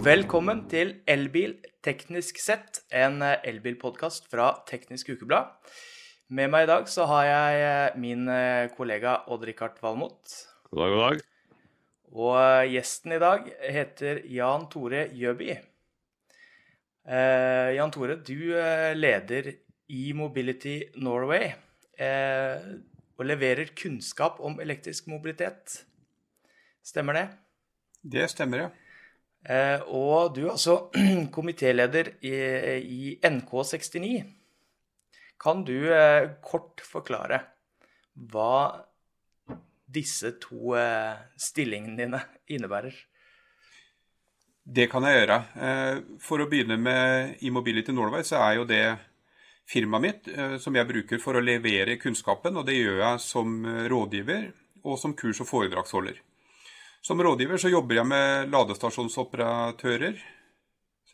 Velkommen til Elbil teknisk sett, en eh, elbilpodkast fra Teknisk Ukeblad. Med meg i dag så har jeg eh, min eh, kollega Odd-Rikard Valmot. God dag, god dag. Og gjesten i dag heter Jan Tore Gjøby. Eh, Jan Tore, du leder e-Mobility Norway eh, og leverer kunnskap om elektrisk mobilitet. Stemmer det? Det stemmer, ja. Eh, og du er altså komitéleder i, i, NK69. Kan du eh, kort forklare hva disse to eh, stillingene dine innebærer? Det kan jeg gjøre. For å begynne med e-Mobility Norway, så er jo det firmaet mitt som jeg bruker for å levere kunnskapen. Og det gjør jeg som rådgiver og som kurs- og foredragsholder. Som rådgiver så jobber jeg med ladestasjonsoperatører.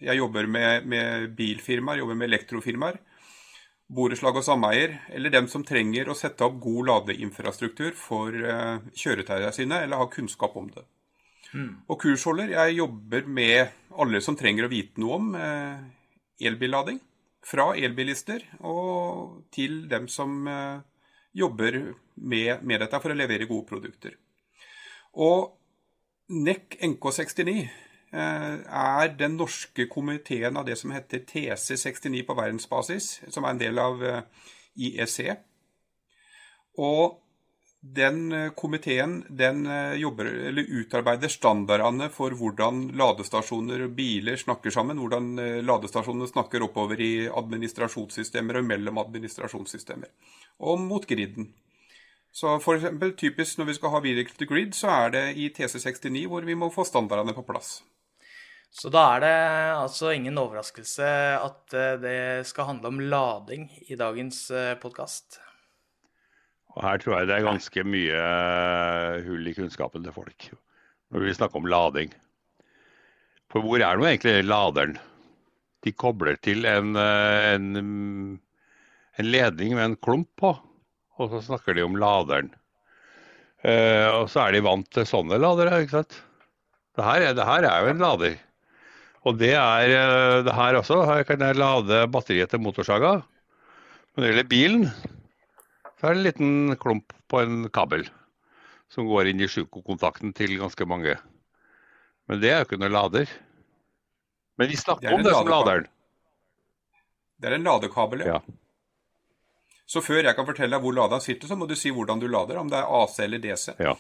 Jeg jobber med, med bilfirmaer, jobber med elektrofirmaer, borettslag og sameier, eller dem som trenger å sette opp god ladeinfrastruktur for uh, kjøretøyene sine, eller har kunnskap om det. Mm. Og kursholder, jeg jobber med alle som trenger å vite noe om uh, elbillading. Fra elbilister og til dem som uh, jobber med, med, dette for å levere gode produkter. Og NEC NK69 eh, er den norske komiteen av det som heter TC69 på verdensbasis, som er en del av eh, IEC. Og den eh, komiteen den jobber, utarbeider standardene for hvordan ladestasjoner og biler snakker sammen. Hvordan ladestasjonene snakker oppover i administrasjonssystemer og mellom administrasjonssystemer. Og mot griden. Så for eksempel, typisk når vi skal ha vehicle to grid, så er det i TC69 hvor vi må få standardene på plass. Så da er det altså ingen overraskelse at eh, det skal handle om lading i dagens eh, podkast? Og her tror jeg det er ganske mye eh, hull i kunnskapen til folk når vi snakker om lading. For hvor er nå egentlig laderen? De kobler til en, en, en ledning med en klump på og så snakker de om laderen. Eh, og så er de vant til sånne ladere, ikke sant. Det her, er, det her er jo en lader. Og det er eh, det her også. Her kan jeg lade batteriet til motorsaga. Men når det gjelder bilen, så er det en liten klump på en kabel som går inn i sjukokontakten til ganske mange. Men det er jo ikke noe lader. Men vi snakker om det som laderen. Det er en ladekabel, ja. Så før jeg kan fortelle deg hvor laderen sitter, så må du si hvordan du lader. Om det er AC eller DC. Ja.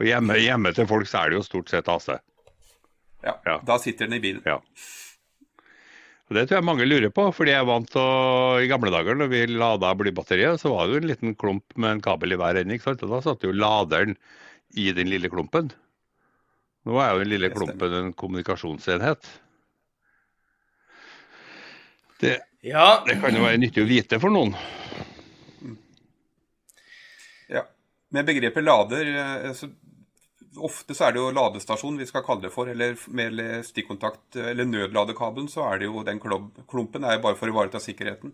Og hjemme, hjemme til folk så er det jo stort sett AC. Ja, ja. Da sitter den i bilen. Ja. Og Det tror jeg mange lurer på, fordi jeg er vant til å I gamle dager når vi lada blybatteriet, så var det jo en liten klump med en kabel i hver ende. ikke sant? Og Da satt jo laderen i den lille klumpen. Nå er jo den lille klumpen en kommunikasjonsenhet. Det, ja. det kan jo være nyttig å vite for noen. Med begrepet lader eh, så Ofte så er det jo ladestasjon vi skal kalle det for, eller med stikkontakt eller nødladekabelen, så er det jo den klumpen er jo bare for å ivareta sikkerheten.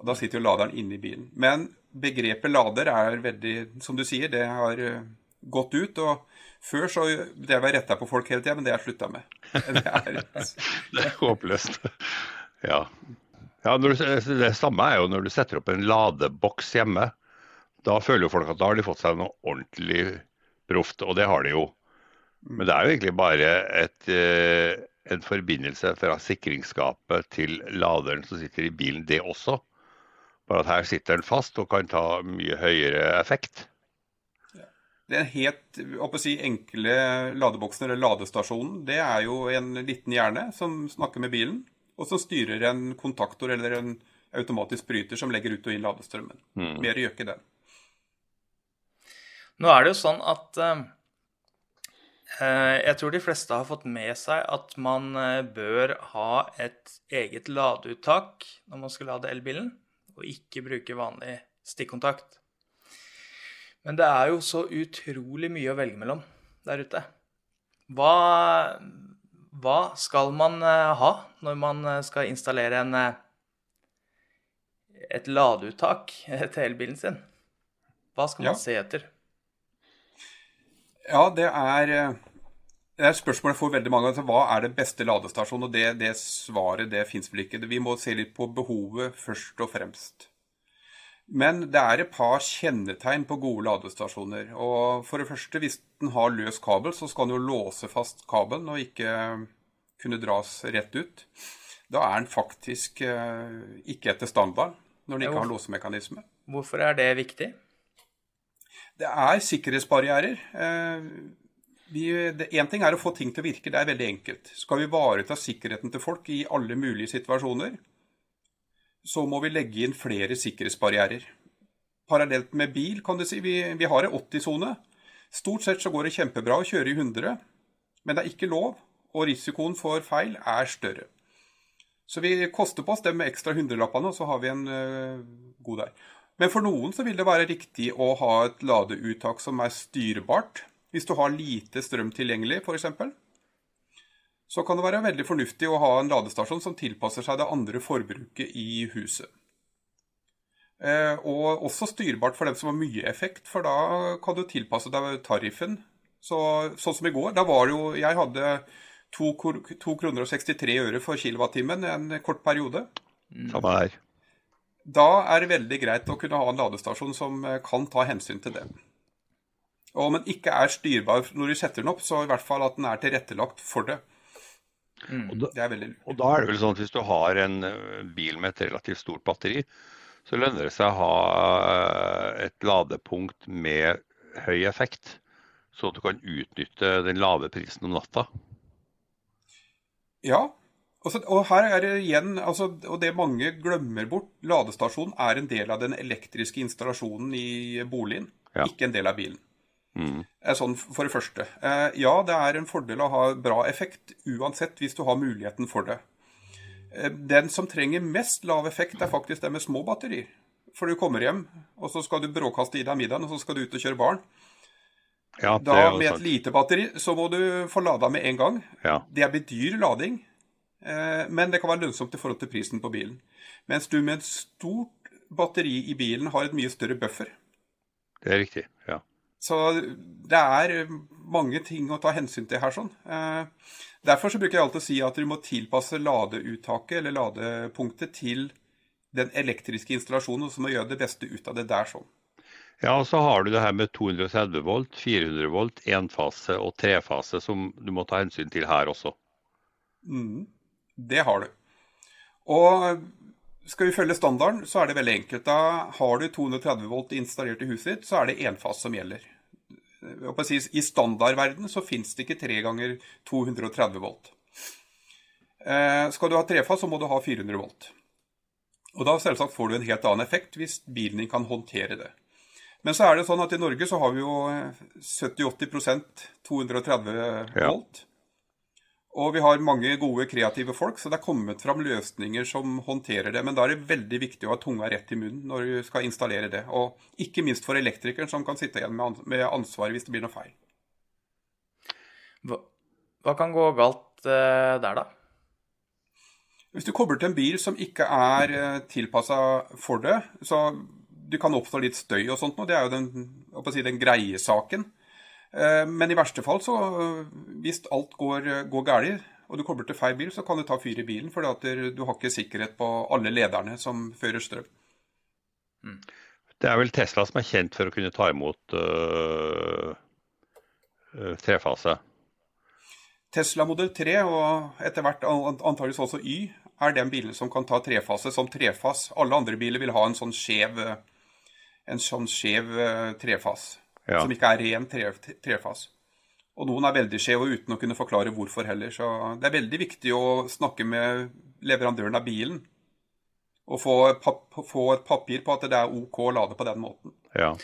Og Da sitter jo laderen inne i bilen. Men begrepet lader er veldig, som du sier, det har eh, gått ut. og før så det var retta på folk hele tida, men det har jeg slutta med. Det er, det er håpløst. Ja. ja du, det samme er jo når du setter opp en ladeboks hjemme. Da føler jo folk at da har de fått seg noe ordentlig proft, og det har de jo. Men det er jo egentlig bare et, eh, en forbindelse fra sikringsskapet til laderen som sitter i bilen, det også. Bare at her sitter den fast og kan ta mye høyere effekt. Den helt si, enkle ladeboksen eller ladestasjonen, det er jo en liten hjerne som snakker med bilen, og som styrer en kontaktor eller en automatisk bryter som legger ut og inn ladestrømmen. Mm. Mer gjør ikke den. Nå er det jo sånn at eh, eh, jeg tror de fleste har fått med seg at man eh, bør ha et eget ladeuttak når man skal lade elbilen, og ikke bruke vanlig stikkontakt. Men det er jo så utrolig mye å velge mellom der ute. Hva, hva skal man ha når man skal installere en, et ladeuttak til elbilen sin? Hva skal man ja. se etter? Ja, det er eh, Det er spørsmålet for veldig mange. Altså, hva er den beste ladestasjonen? Og det, det svaret det fins vel ikke. Vi må se litt på behovet først og fremst. Men det er et par kjennetegn på gode ladestasjoner. Og For det første, hvis den har løs kabel, så skal den jo låse fast kabelen og ikke kunne dras rett ut. Da er den faktisk eh, ikke etter standard når den ikke har låsemekanisme. Hvorfor er det viktig? Det er sikkerhetsbarrierer. Én ting er å få ting til å virke, det er veldig enkelt. Skal vi ivareta sikkerheten til folk i alle mulige situasjoner, så må vi legge inn flere sikkerhetsbarrierer. Parallelt med bil, kan du si. Vi, vi har en 80-sone. Stort sett så går det kjempebra å kjøre i 100, men det er ikke lov, og risikoen for feil er større. Så vi koster på oss det med ekstra hundrelappene, og så har vi en uh, god der. Men for noen så vil det være riktig å ha et ladeuttak som er styrbart. Hvis du har lite strøm tilgjengelig, f.eks. Så kan det være veldig fornuftig å ha en ladestasjon som tilpasser seg det andre forbruket i huset. Eh, og også styrbart for dem som har mye effekt, for da kan du tilpasse deg tariffen. Så, sånn som i går, da var det jo Jeg hadde 2,63 kroner og 63 øre for kilowattimen en kort periode. Samme her. Da er det veldig greit å kunne ha en ladestasjon som eh, kan ta hensyn til det. Og om den ikke er styrbar når du setter den opp, så i hvert fall at den er tilrettelagt for det. Mm. Og, da, det er veldig lurt. og da er det vel sånn at hvis du har en eh, bil med et relativt stort batteri, så lønner det seg å ha eh, et ladepunkt med høy effekt, så at du kan utnytte den lave prisen om natta. Ja, også, og her er det igjen, altså, og det mange glemmer bort, ladestasjonen er en del av den elektriske installasjonen i boligen, ja. ikke en del av bilen. Mm. Sånn for det første. Eh, ja, det er en fordel å ha bra effekt, uansett hvis du har muligheten for det. Eh, den som trenger mest lav effekt, er faktisk den med små batterier. For du kommer hjem, og så skal du bråkaste i deg middagen, og så skal du ut og kjøre barn. Ja, da med et lite batteri så må du få lada med en gang. Ja. Det blir dyr lading. Eh, men det kan være lønnsomt i forhold til prisen på bilen. Mens du med et stort batteri i bilen har et mye større buffer. Det er riktig, ja. Så det er mange ting å ta hensyn til her. sånn. Eh, derfor så bruker jeg alltid å si at du må tilpasse ladeuttaket eller ladepunktet til den elektriske installasjonen, og så må du gjøre det beste ut av det der sånn. Ja, og så har du det her med 230 volt, 400 volt, enfase og trefase som du må ta hensyn til her også. Mm. Det har du. Og skal vi følge standarden, så er det veldig enkelt. Da har du 230 volt installert i huset ditt, så er det enfas som gjelder. I standardverden så fins det ikke tre ganger 230 volt. Eh, skal du ha trefas, så må du ha 400 volt. Og da selvsagt får du en helt annen effekt hvis bilen din kan håndtere det. Men så er det sånn at i Norge så har vi jo 70-80 230 volt. Ja. Og vi har mange gode, kreative folk, så det er kommet fram løsninger som håndterer det. Men da er det veldig viktig å ha tunga rett i munnen når du skal installere det. Og ikke minst for elektrikeren, som kan sitte igjen med ansvaret hvis det blir noe feil. Hva, hva kan gå galt uh, der, da? Hvis du kobler til en bil som ikke er uh, eh, tilpassa for det, så du kan oppstå litt støy og sånt noe. Det er jo den, si, den greie saken. Eh, men i verste fall, så hvis alt går, går galt, og du kobler til feil bil, så kan det ta fyr i bilen. For du har ikke sikkerhet på alle lederne som fører strøm. Mm. Det er vel Tesla som er kjent for å kunne ta imot øh, øh, trefase? Tesla modell 3, og etter hvert antakeligvis også Y, er den bilen som kan ta trefase som trefas. Alle andre biler vil ha en sånn skjev, en sånn skjev trefas ja. som ikke er ren tre, trefas. Og noen er veldig skjeve uten å kunne forklare hvorfor heller. Så det er veldig viktig å snakke med leverandøren av bilen. Og få, få et papir på at det er OK å lade på den måten. Ja.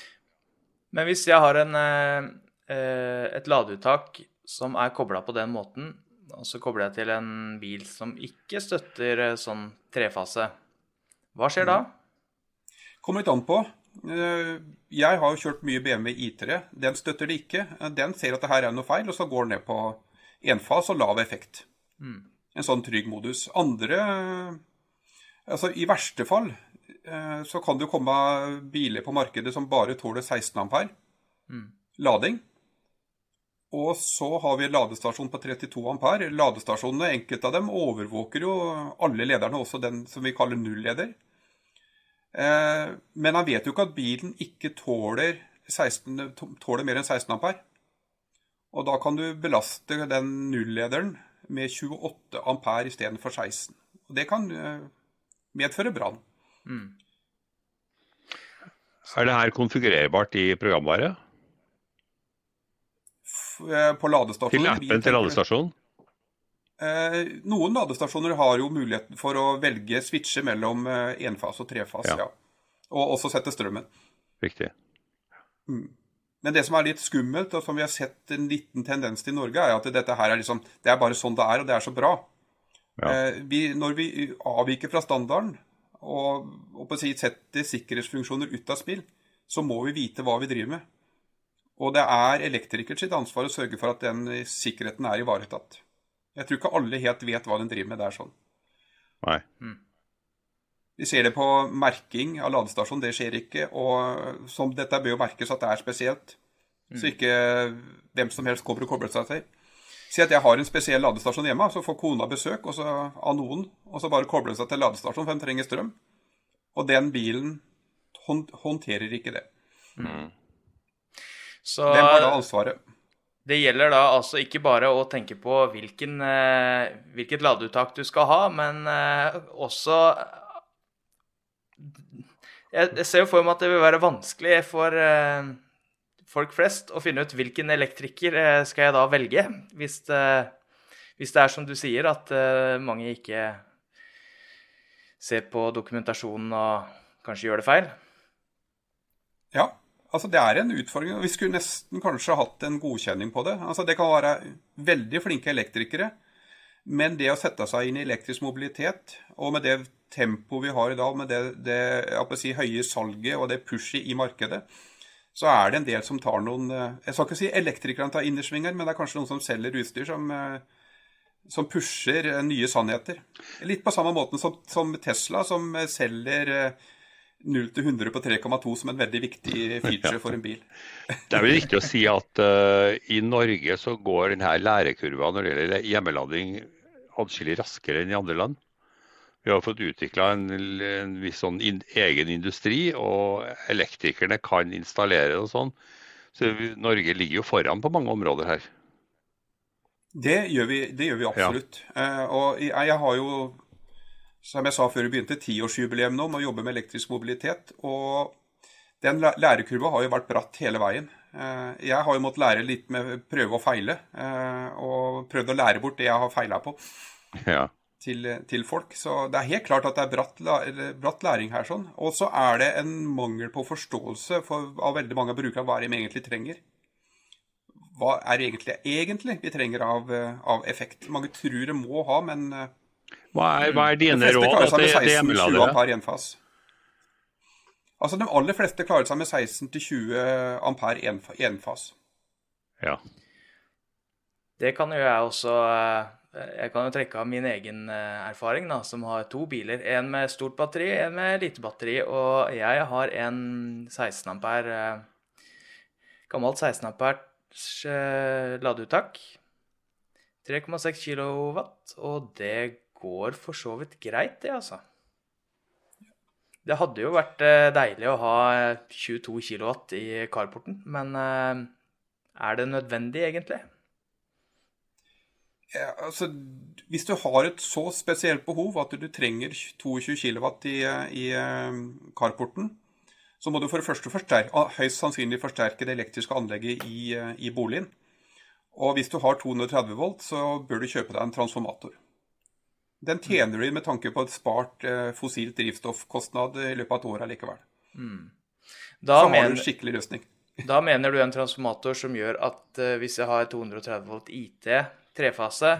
Men hvis jeg har en, eh, et ladeuttak som er kobla på den måten, og så kobler jeg til en bil som ikke støtter eh, sånn trefase, hva skjer da? Kommer litt an på. Eh, jeg har jo kjørt mye BMW I3. Den støtter det ikke. Den ser at det her er noe feil, og så går den ned på enfas og lav effekt. Mm. En sånn trygg modus. Andre Altså, i verste fall eh, så kan det jo komme biler på markedet som bare tåler 16 ampere mm. lading. Og så har vi ladestasjon på 32 ampere. Ladestasjonene, enkelte av dem, overvåker jo alle lederne, også den som vi kaller nulleder. Eh, men han vet jo ikke at bilen ikke tåler, 16, tåler mer enn 16 ampere. Og da kan du belaste den nullederen med 28 ampere istedenfor 16. Og det kan eh, medføre brann. Mm. Er det her konfigurerbart i programvare? Eh, på ladestasjonen. Til appen til ladestasjonen? Eh, noen ladestasjoner har jo muligheten for å velge switche mellom eh, enfase og trefase. Ja. ja. Og også sette strømmen. Riktig. Mm. Men det som er litt skummelt, og som vi har sett en liten tendens til i Norge, er at dette her er liksom Det er bare sånn det er, og det er så bra. Ja. Eh, vi, når vi avviker fra standarden og, og si setter sikkerhetsfunksjoner ut av spill, så må vi vite hva vi driver med. Og det er elektrikers sitt ansvar å sørge for at den sikkerheten er ivaretatt. Jeg tror ikke alle helt vet hva den driver med. Det er sånn. Nei. Mm. Vi ser det på merking av ladestasjon, det skjer ikke. Og som dette bør jo merkes at det er spesielt. Mm. Så ikke hvem som helst kommer og kobler seg til. Si at jeg har en spesiell ladestasjon hjemme, så får kona besøk også, av noen, og så bare kobler hun seg til ladestasjonen, for de trenger strøm. Og den bilen håndterer ikke det. Mm. Så, Hvem har da ansvaret? Det gjelder da altså ikke bare å tenke på hvilken, eh, hvilket ladeuttak du skal ha, men eh, også jeg, ser jo for meg at det vil være vanskelig for eh, folk flest å finne ut hvilken elektriker skal jeg da velge, hvis, det, hvis det er som du sier, at mange ikke ser på dokumentasjonen og kanskje gjør det feil. Ja, Altså, det er en utfordring. Vi skulle nesten kanskje hatt en godkjenning på det. Altså, Det kan være veldig flinke elektrikere, men det å sette seg inn i elektrisk mobilitet, og med det tempoet vi har i dag, med det, det si, høye salget og det pushet i markedet, så er det en del som tar noen eh, Jeg skal ikke si elektrikerne tar innersvinger, men det er kanskje noen som selger utstyr som, eh, som pusher eh, nye sannheter. Litt på samme måte som, som Tesla, som selger 0 til 100 på 3,2 som en veldig viktig feature for en bil. det er vel viktig å si at uh, i Norge så går denne lærekurva når det gjelder hjemmelading atskillig raskere enn i andre land. Vi har fått utvikla en, en, viss sånn in, egen industri, og elektrikerne kan installere det og sånn. Så vi, Norge ligger jo foran på mange områder her. Det gjør vi, det gjør vi absolutt. Ja. Uh, og jeg, jeg har jo som jeg sa før vi begynte, tiårsjubileum nå med å jobbe med elektrisk mobilitet. Og den lærekurva har jo vært bratt hele veien. Eh, jeg har jo måttet lære litt med prøve og feile, eh, og prøvd å lære bort det jeg har feila på. Ja. Til, til, folk. Så det er helt klart at det er bratt, bratt læring her. sånn. Og så er det en mangel på forståelse for, av veldig mange av brukerne hva de egentlig trenger. Hva er det egentlig, egentlig vi trenger av, av effekt? Mange tror det må ha, men hva er, hva er dine råd til hjemmeladere? Altså, De aller fleste klarer seg med 16-20 ampere enfas. Ja. Det kan jo jeg også eh, Jeg kan jo trekke av min egen eh, erfaring, da, som har to biler. En med stort batteri, en med lite batteri. Og jeg har en 16 ampere eh, gammelt 16 amperes ladeuttak. 3,6 kW, og det går for så vidt greit, det, altså. Det hadde jo vært eh, deilig å ha 22 eh, kW i carporten, men eh, er det nødvendig, egentlig? Ja, altså, hvis du har et så spesielt behov at du trenger 22 kW i, i carporten, så må du for det første forsterke, høyst sannsynlig forsterke det elektriske anlegget i, i boligen. Og hvis du har 230 volt, så bør du kjøpe deg en transformator. Den tjener du med tanke på et spart eh, fossilt drivstoffkostnad i løpet av et år allikevel. Mm. Da så har du en skikkelig løsning. Da mener du en transformator som gjør at uh, hvis jeg har 230 volt IT trefase,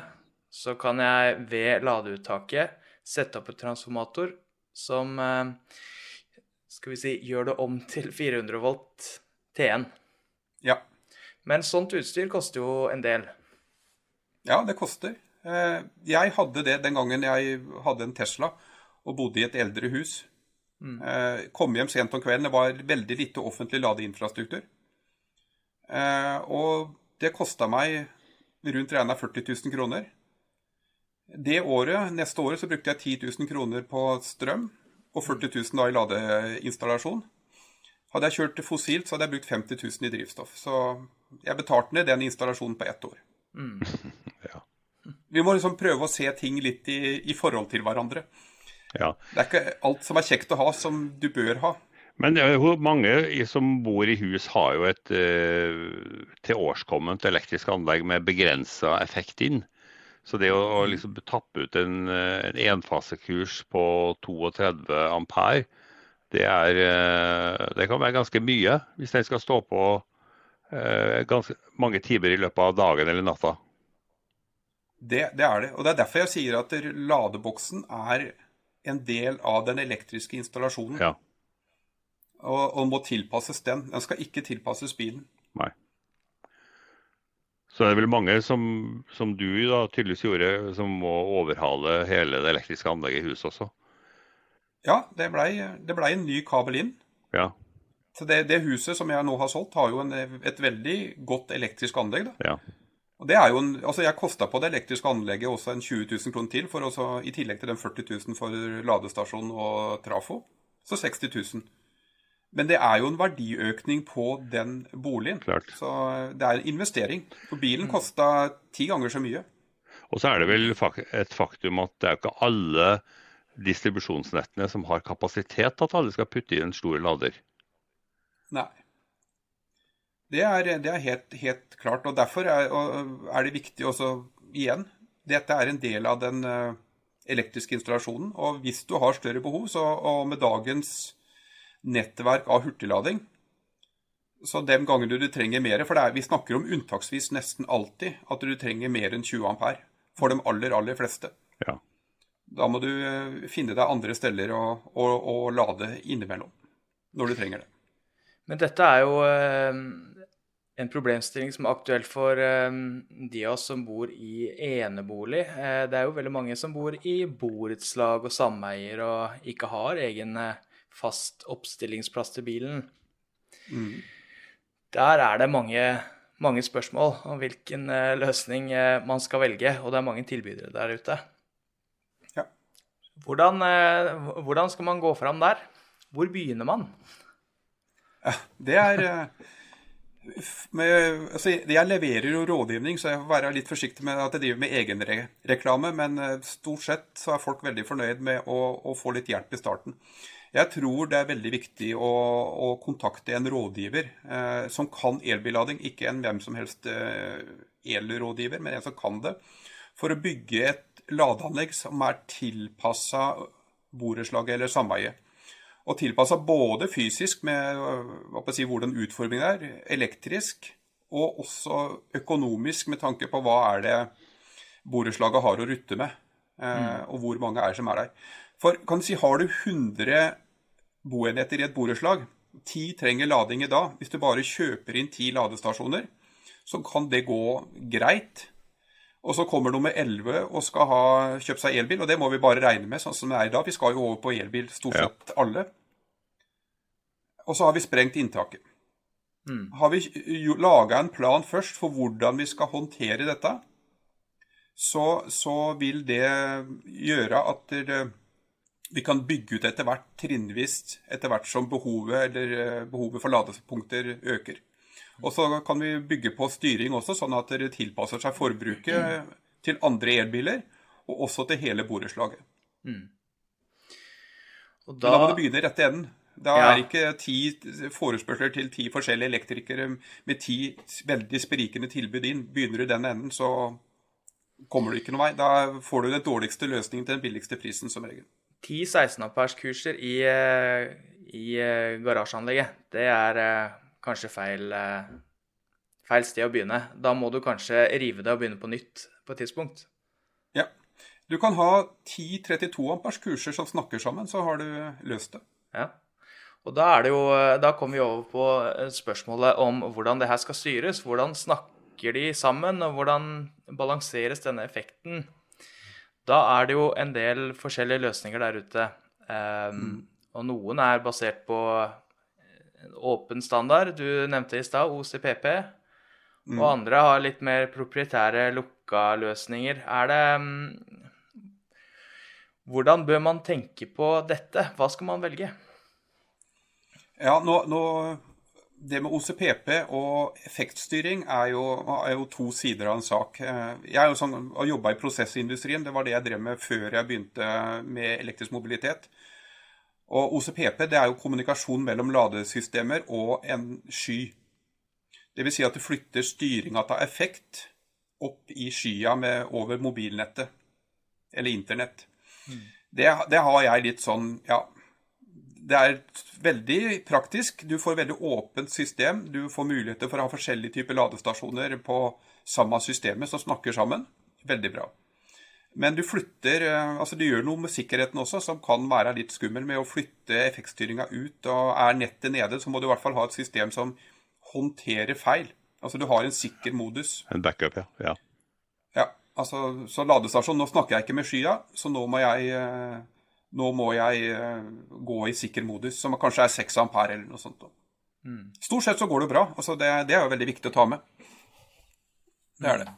så kan jeg ved ladeuttaket sette opp en transformator som uh, skal vi si, gjør det om til 400 volt T1. Ja. Men sånt utstyr koster jo en del. Ja, det koster. Eh, jeg hadde det den gangen jeg hadde en Tesla og bodde i et eldre hus. Mm. Eh, kom hjem sent om kvelden. Det var veldig lite offentlig ladeinfrastruktur. Eh, og det kosta meg rundt regna 40 000 kroner. Det året, neste året så brukte jeg 10 000 kroner på strøm og 40 000 da i ladeinstallasjon. Hadde jeg kjørt fossilt, så hadde jeg brukt 50 000 i drivstoff. Så jeg betalte ned den installasjonen på ett år. Mm. Ja. Vi må liksom prøve å se ting litt i, i forhold til hverandre. ja. Det er ikke alt som er kjekt å ha, som du bør ha. Men er jo mange som bor i hus har jo et eh, tilårskomment elektrisk anlegg med begrensa effekt inn. Så det å, å liksom tappe ut en, eh, en enfasekurs på 32 ampere, det, er, eh, det kan være ganske mye hvis den skal stå på eh, ganske mange timer i løpet av dagen eller natta. Det, det er det. Og det er derfor jeg sier at ladeboksen er en del av den elektriske installasjonen. Ja. Og, og må tilpasses den. Den skal ikke tilpasses bilen. Nei. Så det er vel mange som, som du da tydeligvis gjorde, som må overhale hele det elektriske anlegget i huset også. Ja, det blei ble en ny kabel inn. Ja. Så det, det huset som jeg nå har solgt, har jo en, et veldig godt elektrisk anlegg. da. ja. Og det er jo en, altså Jeg kosta på det elektriske anlegget også en 20 000 kroner til, for også, i tillegg til den 40 000 for ladestasjon og trafo. Så 60 000. Men det er jo en verdiøkning på den boligen. Klart. Så det er en investering. For bilen kosta ti ganger så mye. Og så er det vel et faktum at det er jo ikke alle distribusjonsnettene som har kapasitet til at alle skal putte i en stor lader. Nei. Det er, det er helt, helt klart. Og derfor er, og er det viktig også, igjen Dette er en del av den eh, elektriske installasjonen. Og hvis du har større behov, så, og med dagens nettverk av hurtiglading Så de gangene du trenger mer For det er, vi snakker om unntaksvis nesten alltid at du trenger mer enn 20 ampere. For de aller, aller fleste. Ja. Da må du eh, finne deg andre steder å, å, å lade innimellom. Når du trenger det. Men dette er jo eh, en problemstilling som er aktuell for eh, de av oss som bor i enebolig. Eh, det er jo veldig mange som bor i borettslag og sameier og ikke har egen eh, fast oppstillingsplass til bilen. Mm. Der er det mange, mange spørsmål om hvilken løsning man skal velge, og det er mange tilbydere der ute. Ja. Hvordan, hvordan skal man gå fram der? Hvor begynner man? Det er med, altså, Jeg leverer jo rådgivning, så jeg får være litt forsiktig med at jeg driver med egenreklame. Men eh, stort sett så er folk veldig fornøyd med å, å få litt hjelp i starten. Jeg tror det er veldig viktig å, å kontakte en rådgiver eh, som kan elbillading. Ikke en hvem som helst eh, elrådgiver, men en som kan det. For å bygge et ladeanlegg som er tilpassa borettslaget eller sameiet. Og tilpassa både fysisk med øh, si, hvordan utformingen er, elektrisk, og også økonomisk med tanke på hva er det borettslaget har å rutte med, mm. og hvor mange er som er der. For kan du si, har du 100 boenheter i et borettslag, 10 trenger lading i dag, hvis du bare kjøper inn 10 ladestasjoner, så kan det gå greit. Og så kommer nummer 11 og skal ha kjøpt seg elbil, og det må vi bare regne med sånn som det er i dag. Vi skal jo over på elbil stort sett alle. Og så har vi sprengt inntaket. Mm. Har vi laga en plan først for hvordan vi skal håndtere dette, så, så vil det gjøre at det, vi kan bygge ut etter hvert trinnvis etter hvert som behovet, eller eh, behovet for ladepunkter øker. Og så kan vi bygge på styring også, sånn at det tilpasser seg forbruket til andre elbiler, og også til hele borettslaget. Mm. Da... da må du begynne i rette enden. Da Ja. er ikke ti forespørsler til ti forskjellige elektrikere med ti veldig sprikende tilbud inn. Begynner du den enden, så kommer du ikke noen vei. Da får du den dårligste løsningen til den billigste prisen, som regel. Ti 16-amperskurser i, eh, i eh, garasjeanlegget, det er eh, kanskje feil, feil sted å begynne. Da må du kanskje rive det og begynne på nytt på et tidspunkt. Ja. Du kan ha ti 32 ampers kurser som snakker sammen, så har du løst det. Ja. Og da, er det jo, eh, da kommer vi over på eh, spørsmålet om hvordan det her skal styres. Hvordan snakker de sammen, og hvordan balanseres denne effekten? Da er det jo en del forskjellige løsninger der ute. Um, Og noen er basert på åpen standard. Du nevnte i stad OCPP. Mm. Og andre har litt mer proprietære lukka løsninger. Er det um, Hvordan bør man tenke på dette? Hva skal man velge? Ja, nå, nå det med OCPP og effektstyring er jo, er jo, to sider av en sak. Jeg er jo sånn, har jobba i prosessindustrien, det var det jeg drev med før jeg begynte med elektrisk mobilitet. Og OCPP det er jo kommunikasjon mellom ladesystemer og en sky. Dvs. Si at du flytter styringa av effekt opp i skya med, over mobilnettet, eller internett. Mm. Det, det har jeg litt sånn Ja, det er veldig praktisk. Du får veldig åpent system. Du får muligheter for å ha forskjellige typer ladestasjoner på samme systemet som snakker sammen. Veldig bra. Men du flytter eh, Altså du gjør noe med sikkerheten også som kan være litt skummel med å flytte effektstyringa ut. Og er nettet nede, så må du i hvert fall ha et system som håndterer feil. Altså du har en sikker modus. En backup, ja. ja. Ja, altså så ladestasjon Nå snakker jeg ikke med skya, så nå må jeg eh, nå må jeg eh, gå i sikker modus, som kanskje er 6 ampere eller noe sånt. Mm. Stort sett så går det bra. Altså det, det, er jo veldig viktig å ta med. Det er det.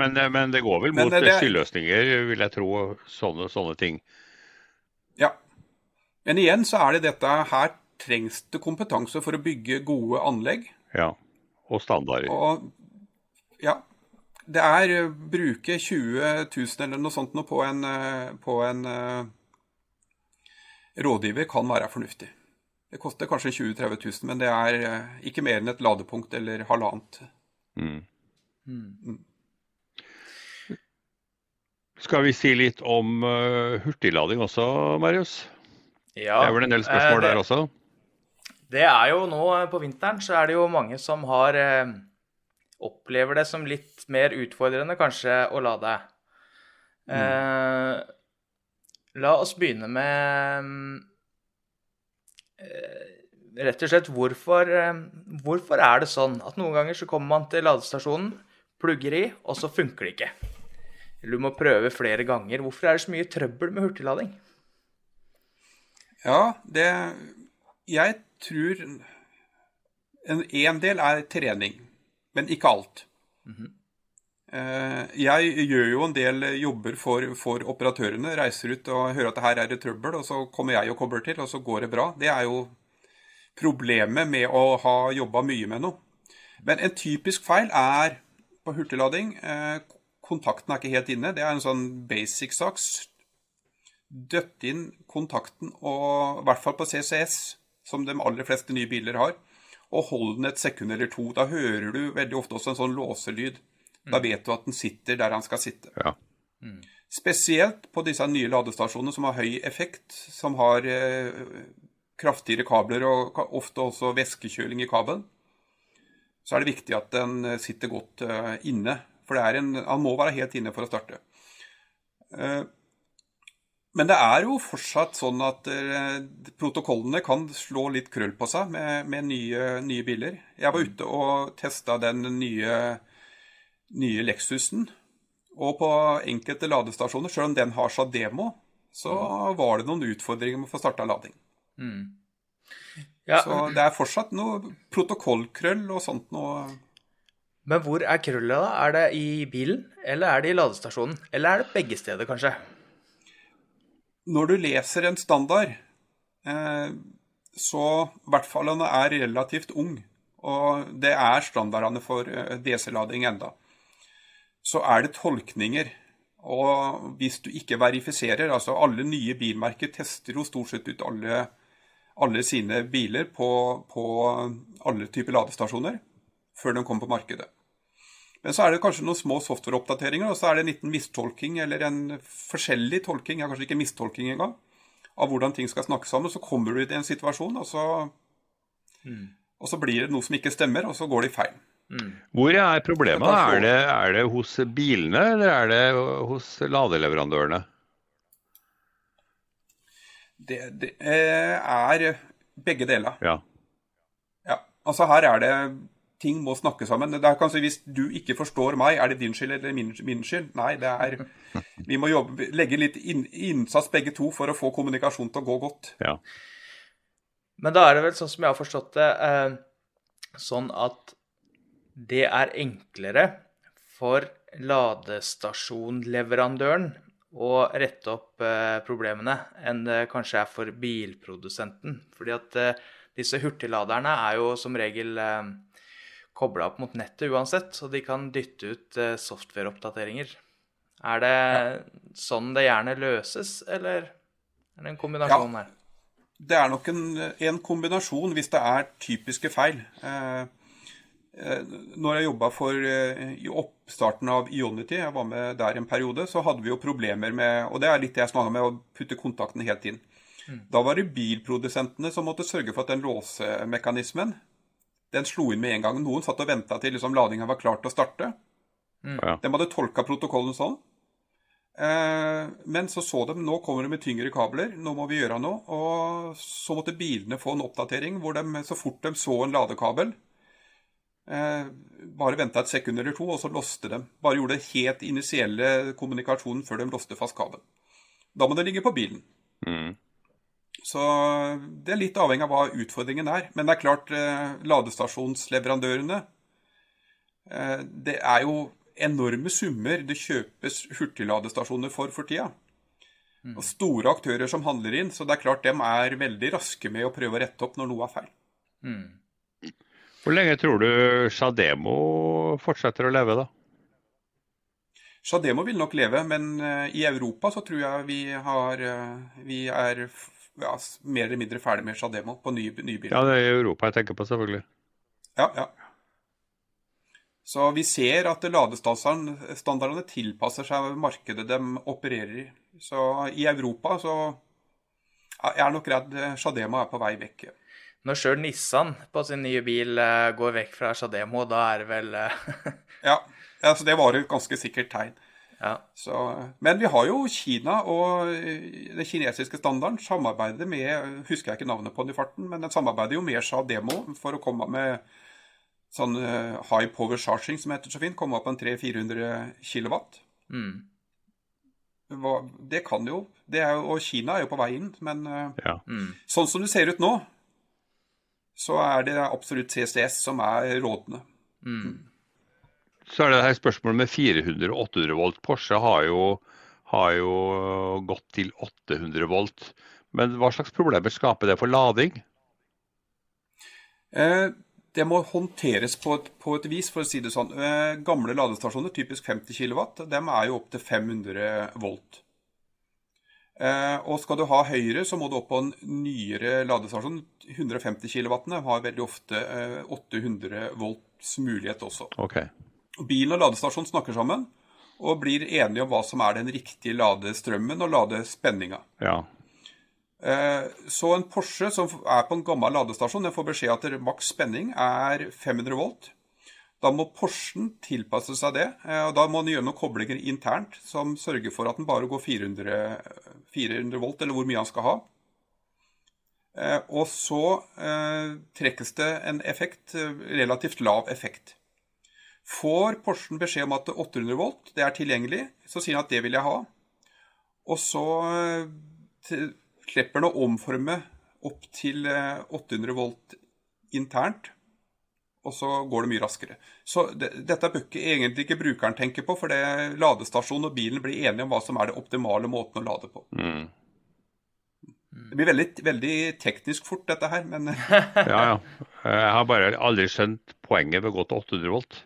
Men, eh, men det går vel mot det, stilløsninger, vil jeg tro, sånne, sånne ting. Ja. Men igjen så er det dette her trengs det kompetanse for å bygge gode anlegg. Ja, og standarder. Og, ja, det er uh, bruke 20 000 eller noe sånt noe på en, uh, på en uh, rådgiver kan være fornuftig. Det koster kanskje 20 000-30 000, men det er ikke mer enn et ladepunkt eller halvannet. Mm. Mm. Skal vi si litt om hurtiglading også, Marius? Ja. Det er vel en del spørsmål det, der også? Det er jo nå på vinteren så er det jo mange som har opplever det som litt mer utfordrende kanskje å lade. Mm. Eh, la oss begynne med eh, rett og slett hvorfor, eh, hvorfor er det sånn at noen ganger så kommer man til ladestasjonen, plugger i, og så funker det ikke. Eller du må prøve flere ganger. Hvorfor er det så mye trøbbel med hurtiglading? Ja, det Jeg tror en, en del er trening men ikke alt. Mm -hmm. Jeg gjør jo en del jobber for, for, operatørene. Reiser ut og hører at det her er det trøbbel, og så kommer jeg og kobler til, og så går det bra. Det er jo problemet med å ha jobba mye med noe. Men en typisk feil er på hurtiglading eh, kontakten er ikke helt inne. Det er en sånn basic sak. Døtt inn kontakten, og i hvert fall på CCS, som de aller fleste nye biler har og hold den et sekund eller to. Da hører du veldig ofte også en sånn låselyd. Da mm. vet du at den sitter der han skal sitte. Ja. Mm. Spesielt på disse nye ladestasjonene som har høy effekt, som har eh, kraftigere kabler og ofte også væskekjøling i kabelen. Så er det viktig at den eh, sitter godt eh, inne. For en, han må være helt inne for å starte. Eh, men det er jo fortsatt sånn at uh, protokollene kan slå litt krøll på seg med, med nye, nye, biler. Jeg var ute og testa den nye, nye Lexusen. Og på enkelte ladestasjoner, selv om den har seg demo, så var det noen utfordringer med å få starta lading. Mm. Ja. Så det er fortsatt noe protokollkrøll og sånt noe. Men hvor er krøllet, da? Er det i bilen, eller er det i ladestasjonen? Eller er det begge steder, kanskje? Når du leser en standard, eh, så i hvert fall han er relativt ung, og det er standardene for eh, DC-lading enda, så er det tolkninger. Og hvis du ikke verifiserer altså Alle nye bilmerker tester jo stort sett ut alle, alle sine biler på, på alle typer ladestasjoner før de kommer på markedet. Men så er det kanskje noen små softwareoppdateringer, og så er det en liten mistolking, eller en forskjellig tolking, ja, kanskje ikke mistolking engang, av hvordan ting skal snakke sammen. Så kommer du i en situasjon, og så, mm. og så blir det noe som ikke stemmer, og så går det i feil. Mm. Hvor er problemet? Er det, er det hos bilene, eller er det hos ladeleverandørene? Det, det eh, er begge deler. Ja. ja. Altså her er det ting må snakke sammen. Det er kanskje Hvis du ikke forstår meg, er det din skyld eller min, min skyld? Nei, det er Vi må jobbe, legge litt inn, innsats begge to for å få kommunikasjon til å gå godt. Ja. Men da er det vel sånn som jeg har forstått det, eh, sånn at det er enklere for ladestasjonleverandøren å rette opp eh, problemene enn det kanskje er for bilprodusenten. Fordi at eh, disse hurtigladerne er jo som regel eh, kobla opp mot nettet uansett, så de kan dytte ut eh, softwareoppdateringer. Er det sånn det gjerne løses, eller er det en kombinasjon her? Det er nok en, en kombinasjon hvis det er typiske feil. Eh, eh, når jeg jobba for i oppstarten av Ionity, jeg var med der en periode, så hadde vi jo problemer med Og det er litt det jeg snakka med, å putte kontakten helt inn. Da var det bilprodusentene som måtte sørge for at den låsemekanismen den slo inn med en gang. Noen satt og venta til liksom, ladinga var klar til å starte. Ja. De hadde tolka protokollen sånn. Eh, men så så de nå kommer det med tyngre kabler, nå må vi gjøre noe. Og så måtte bilene få en oppdatering hvor de så fort de så en ladekabel eh, Bare venta et sekund eller to, og så låste de. Bare gjorde det helt initielle kommunikasjonen før de låste fast kabelen. Da må det ligge på bilen. Mm. Så det er litt avhengig av hva utfordringen er. Men det er klart, eh, ladestasjonsleverandørene eh, Det er jo enorme summer det kjøpes hurtigladestasjoner for for tida. Og store aktører som handler inn, så det er klart de er veldig raske med å prøve å rette opp når noe er feil. Hvor lenge tror du Shademo fortsetter å leve, da? Shademo vil nok leve, men eh, i Europa så tror jeg vi har eh, Vi er ja, mer eller mindre ferdig med Shademo på nye, nye biler. Ja, det er Europa jeg tenker på, selvfølgelig. Ja, ja. Så vi ser at ladestandardene tilpasser seg markedet de opererer i. Så i Europa så Jeg er nok redd Shademo er på vei vekk. Når sjøl Nissan på sin nye bil eh, går vekk fra Shademo, da er det vel eh, Ja, altså det var et ganske sikkert tegn. Ja. Så, men vi har jo Kina og eh, den kinesiske standarden samarbeider med Husker jeg ikke navnet på den i farten, men den samarbeider jo med Shademo for å komme med sånn eh, high power charging, som heter så fint. Komme opp på en 300-400 kilowatt. Mm. Hva- Det kan jo det er jo, Og Kina er jo på vei inn, men eh, Ja. Mm. sånn som det ser ut nå, så er det absolutt CCS som er rådende. Mm. Så er det her spørsmålet med 400 og 800 volt. Porsche har jo, har jo gått til 800 volt. Men hva slags problemer skaper det for lading? Eh, Det må håndteres på et, på et vis, for å si det sånn. Eh, Gamle ladestasjoner, typisk 50 kW, dem er jo opptil 500 volt. Eh, Og skal du ha høyere, så må du opp på en nyere ladestasjon. 150 kW har veldig ofte eh, 800 volts mulighet også. Ok. Bilen og ladestasjonen snakker sammen og blir enige om hva som er den riktige ladestrømmen og ladespenninga. Ja. Eh, Så en Porsche som er på en gammel ladestasjon, den får beskjed at maks spenning er 500 volt. Da må Porschen tilpasse seg det, eh, og da må den gjøre noen koblinger internt som sørger for at den bare går 400, 400 volt, eller hvor mye han skal ha. Eh, Og så trekkes det en effekt, relativt lav effekt. Får Porschen beskjed om at 800 volt det er tilgjengelig, så sier han at det vil jeg ha. Og så eh, slipper den å omforme opp til eh, 800 volt internt, og så går det mye raskere. Så det, dette bør ikke, egentlig ikke brukeren tenke på, for det ladestasjonen og bilen blir enige om hva som er det optimale måten å lade på. Mm. Det blir veldig, veldig teknisk fort, dette her, men eh, ja, ja. Jeg har bare aldri skjønt poenget ved å gå til 800 volt.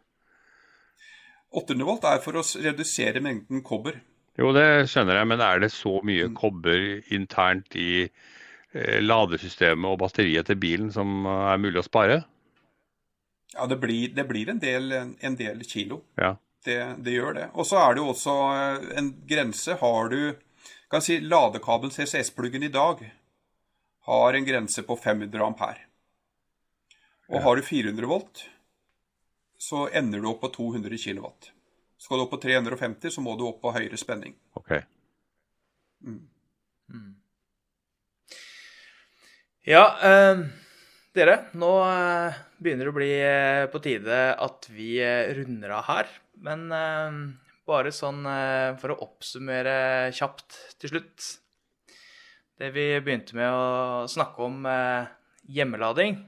800 volt er for å redusere mengden kobber. Jo, det skjønner jeg, men er det så mye kobber internt i eh, ladesystemet og batteriet til bilen som eh, er mulig å spare? Ja, det blir, det blir en, del, en del kilo. Ja. Det, det gjør det. Og så er det jo også eh, en grense. Har du kan si ladekabelen CCS-pluggen i dag har en grense på 500 ampere. Og har du 400 volt, så ender du opp på 200 kW. Skal du opp på 350, så må du opp på høyere spenning. OK. Ja, eh, dere, nå eh, begynner det å bli eh, på tide at vi eh, runder av her. Men eh, bare sånn eh, for å oppsummere kjapt til slutt. Det vi begynte med å snakke om eh, hjemmelading.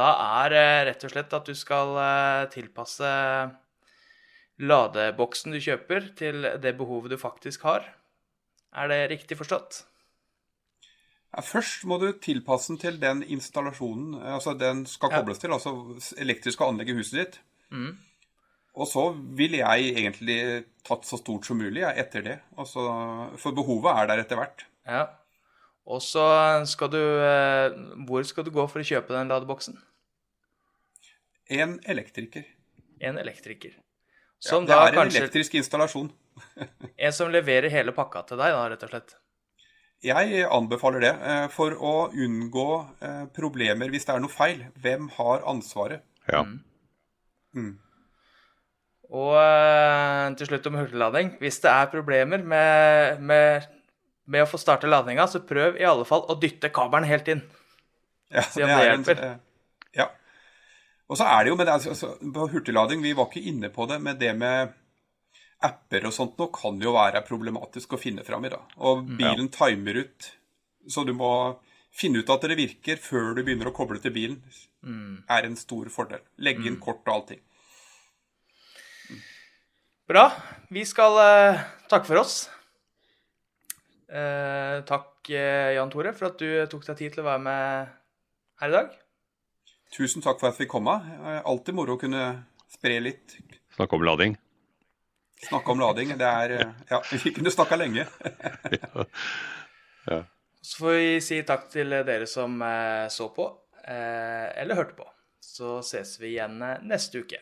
Da er eh, rett og slett at du skal eh, tilpasse ladeboksen du kjøper, til det behovet du faktisk har. Er det riktig forstått? Ja, først må du tilpasse den til den installasjonen altså den skal Ja. kobles til, altså elektriske anlegg i huset ditt. Mm. Og så vil jeg egentlig tatt så stort som mulig ja, etter det. Altså, for behovet er der etter hvert. Ja. Og så skal du eh, Hvor skal du gå for å kjøpe den ladeboksen? En elektriker. En elektriker. Ja, det da er en kanskje elektrisk installasjon. En som leverer hele pakka til deg, da, rett og slett. Jeg anbefaler det. eh, For å unngå eh, problemer hvis det er noe feil. Hvem har ansvaret? Ja. Mm. Og eh, til slutt om hurtiglading. Hvis det er problemer med, med, med å få starte ladninga, så prøv i alle fall å dytte kabelen helt inn. Ja, Se om det en- hjelper. En, ja. Og så er det jo med det, altså, på hurtiglading, vi var ikke inne på det, men det med apper og sånt nå kan jo være problematisk å finne fram i. da. Og bilen timer ut, så du må finne ut at det virker før du begynner å koble til bilen. er en stor fordel. Legge inn kort og allting. Bra. Vi skal uh, takke for oss. Uh, takk, uh, Jan Tore, for at du tok deg tid til å være med her i dag. Tusen takk for at vi kom. Eh, Alltid moro å kunne spre litt, Snakke om lading. snakke om lading. Det er eh, Ja, vi kunne snakka lenge. Så får vi si takk til dere som eh, så på, eh, eller hørte på. Så ses vi igjen neste uke.